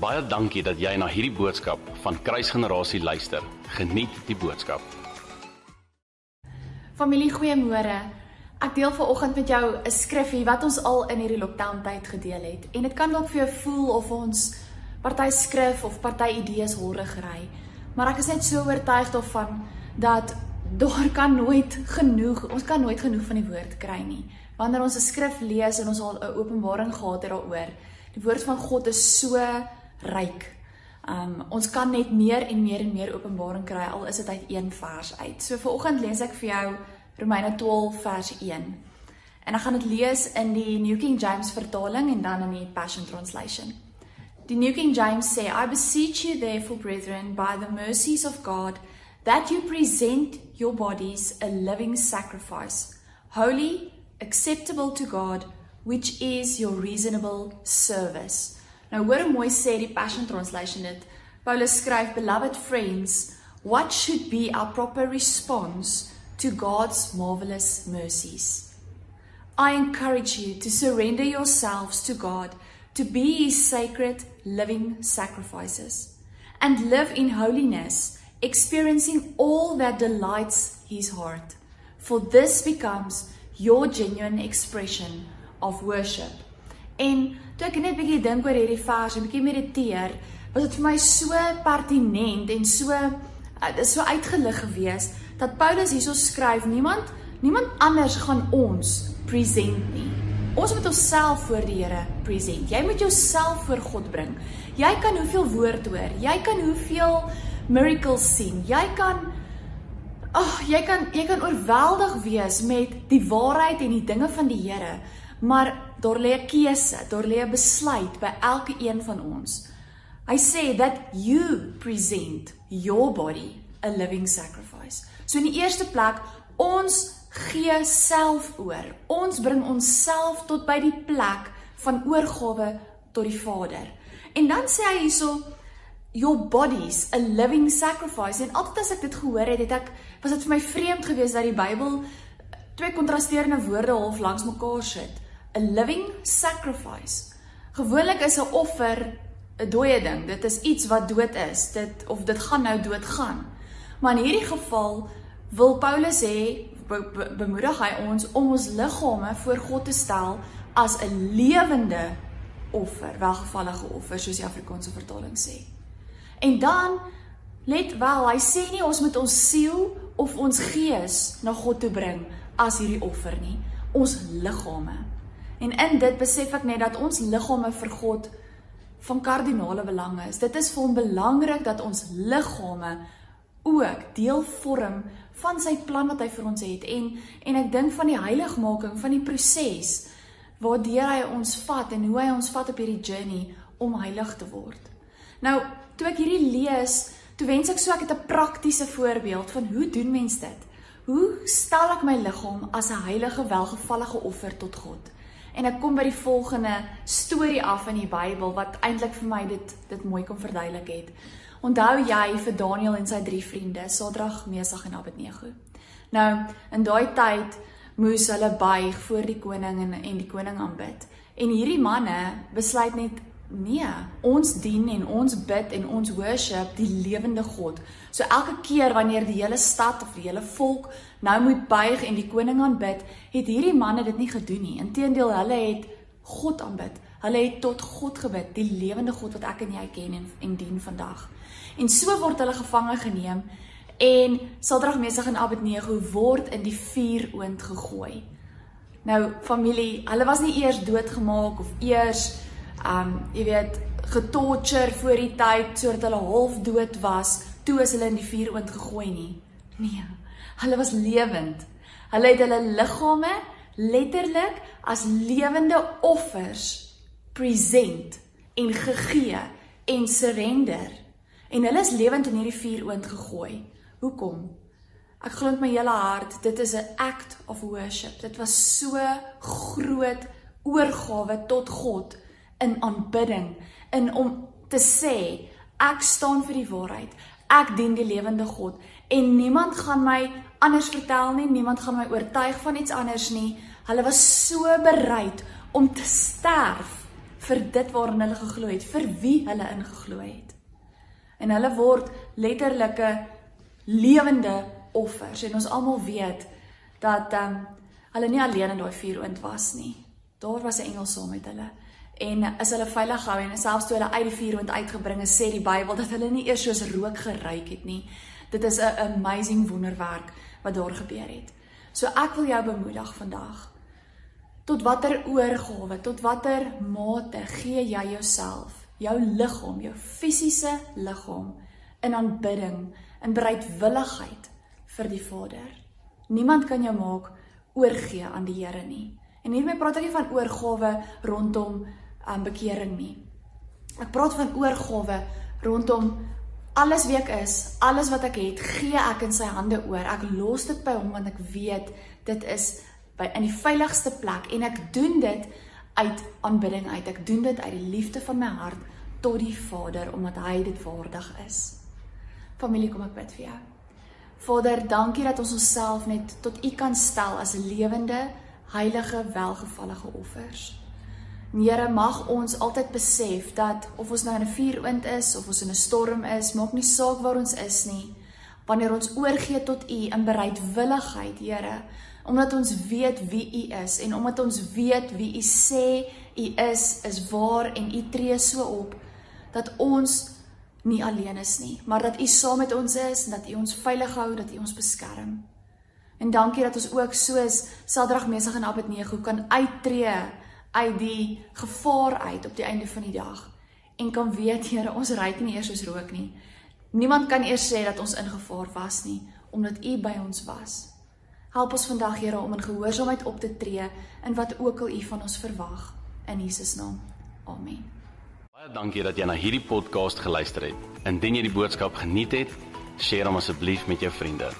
Baie dankie dat jy na hierdie boodskap van Kruisgenerasie luister. Geniet die boodskap. Familie, goeiemôre. Ek deel vanoggend met jou 'n skrifgie wat ons al in hierdie lockdown tyd gedeel het. En dit kan dalk vir jou voel of ons party skrif of party idees hoor gery. Maar ek is net so oortuig daarvan dat daar kan nooit genoeg, ons kan nooit genoeg van die woord kry nie. Wanneer ons 'n skrif lees en ons al 'n openbaring gehad het daaroor, die woord van God is so ryk. Um ons kan net meer en meer en meer openbaring kry al is dit uit een vers uit. So viroggend lees ek vir jou Romeine 12 vers 1. En ek gaan dit lees in die New King James vertaling en dan in die Passion Translation. Die New King James sê, I beseech you therefore brethren by the mercies of God that you present your bodies a living sacrifice, holy, acceptable to God, which is your reasonable service. Nou hoor hoe mooi sê die Passion Translation dit. Paulus skryf, "Beloved friends, what should be our proper response to God's marvelous mercies? I encourage you to surrender yourselves to God, to be his sacred living sacrifices, and live in holiness." experiencing all that delights his heart. For this becomes your genuine expression of worship. En toe ek net bietjie dink oor hierdie vers en bietjie mediteer, was dit vir my so pertinent en so uh, is so uitgelig gewees dat Paulus hierso skryf, niemand niemand anders gaan ons present nie. Ons moet onsself voor die Here present. Jy moet jouself voor God bring. Jy kan hoeveel woord hoor, jy kan hoeveel miracles sien. Jy kan ag, oh, jy kan jy kan oorweldig wees met die waarheid en die dinge van die Here, maar daar lê 'n keuse, daar lê 'n besluit by elke een van ons. Hy sê that you present your body a living sacrifice. So in die eerste plek, ons gee self oor. Ons bring onsself tot by die plek van oorgawe tot die Vader. En dan sê hy hierso your bodies a living sacrifice en altyd as ek dit gehoor het het ek was dit vir my vreemd geweest dat die Bybel twee kontrasterende woorde half langs mekaar sit a living sacrifice. Gewoonlik is 'n offer 'n dooie ding. Dit is iets wat dood is. Dit of dit gaan nou dood gaan. Maar in hierdie geval wil Paulus sê be, be, bemoedig hy ons om ons liggame voor God te stel as 'n lewende offer welgevallige offer soos die Afrikaanse vertaling sê. En dan let wel, hy sê nie ons moet ons siel of ons gees na God toe bring as hierdie offer nie, ons liggame. En in dit besef ek net dat ons liggame vir God van kardinale belang is. Dit is vir hom belangrik dat ons liggame ook deel vorm van sy plan wat hy vir ons het en en ek dink van die heiligmaking van die proses waardeur hy ons vat en hoe hy ons vat op hierdie journey om heilig te word. Nou, toe ek hierdie lees, toe wens ek so ek het 'n praktiese voorbeeld van hoe doen mens dit? Hoe stel ek my liggaam as 'n heilige, welgevallige offer tot God? En ek kom by die volgende storie af in die Bybel wat eintlik vir my dit dit mooi kom verduidelik het. Onthou jy vir Daniël en sy drie vriende, Sadrag, Mesach en Abednego? Nou, in daai tyd moes hulle buig voor die koning en en die koning aanbid. En hierdie manne besluit net Nee, ons dien en ons bid en ons worship die lewende God. So elke keer wanneer die hele stad of die hele volk nou moet buig en die koning aanbid, het hierdie manne dit nie gedoen nie. Inteendeel, hulle het God aanbid. Hulle het tot God gebid, die lewende God wat ek en jy ken en, en dien vandag. En so word hulle gevange geneem en Sadrag, Mesach en Abednego word in die vuuroond gegooi. Nou familie, hulle was nie eers doodgemaak of eers um jy weet getorture voor die tyd sodat hulle half dood was toe is hulle in die vuuroond gegooi nie. Nee hulle was lewend. Hulle het hulle liggame letterlik as lewende offers present en gegee en surrender. En hulle is lewend in hierdie vuuroond gegooi. Hoekom? Ek glo met my hele hart dit is 'n act of worship. Dit was so groot oorgawe tot God in aanbidding, in om te sê ek staan vir die waarheid. Ek dien die lewende God en niemand gaan my anders vertel nie, niemand gaan my oortuig van iets anders nie. Hulle was so bereid om te sterf vir dit waarin hulle geglo het, vir wie hulle ingeglo het. En hulle word letterlike lewende offers en ons almal weet dat ehm um, hulle nie alleen in daai vuuroond was nie. Daar was 'n engel saam met hulle en is hulle veilig gehou en selfs toe hulle uit die vuuroond uitgebring is, sê die Bybel dat hulle nie eers soos rook geruik het nie. Dit is 'n amazing wonderwerk wat daar gebeur het. So ek wil jou bemoedig vandag. Tot watter oorgawe, tot watter mate gee jy jouself, jou liggaam, jou fisiese liggaam in aanbidding, in bereidwilligheid vir die Vader? Niemand kan jou maak oorgee aan die Here nie. En hiermee praat ek nie van oorgawe rondom um, bekering nie. Ek praat van oorgawe rondom alles wie ek is, alles wat ek het, gee ek in sy hande oor. Ek los dit by hom want ek weet dit is by in die veiligste plek en ek doen dit uit aanbidding uit. Ek doen dit uit die liefde van my hart tot die Vader omdat hy dit waardig is. Familie, kom ek bid vir jou. Vader, dankie dat ons onsself net tot U kan stel as lewende, heilige, welgevallige offers. Here mag ons altyd besef dat of ons nou in 'n vuuroond is of ons in 'n storm is, maak nie saak waar ons is nie. Wanneer ons oorgee tot U in bereidwilligheid, Here, omdat ons weet wie U is en omdat ons weet wie U sê U is, is waar en U tree so op dat ons nie alleen is nie, maar dat U saam met ons is en dat U ons veilig hou, dat U ons beskerm. En dankie dat ons ook soos Sadrag, Mesach en Abednego kan uittreë uit die gevaar uit op die einde van die dag en kan weet Here ons ryk nie eers soos rook nie. Niemand kan eers sê dat ons in gevaar was nie omdat U by ons was. Help ons vandag Here om in gehoorsaamheid op te tree in wat ook al U van ons verwag in Jesus naam. Amen. Baie dankie dat jy na hierdie podcast geluister het. Indien jy die boodskap geniet het, deel hom asseblief met jou vriende.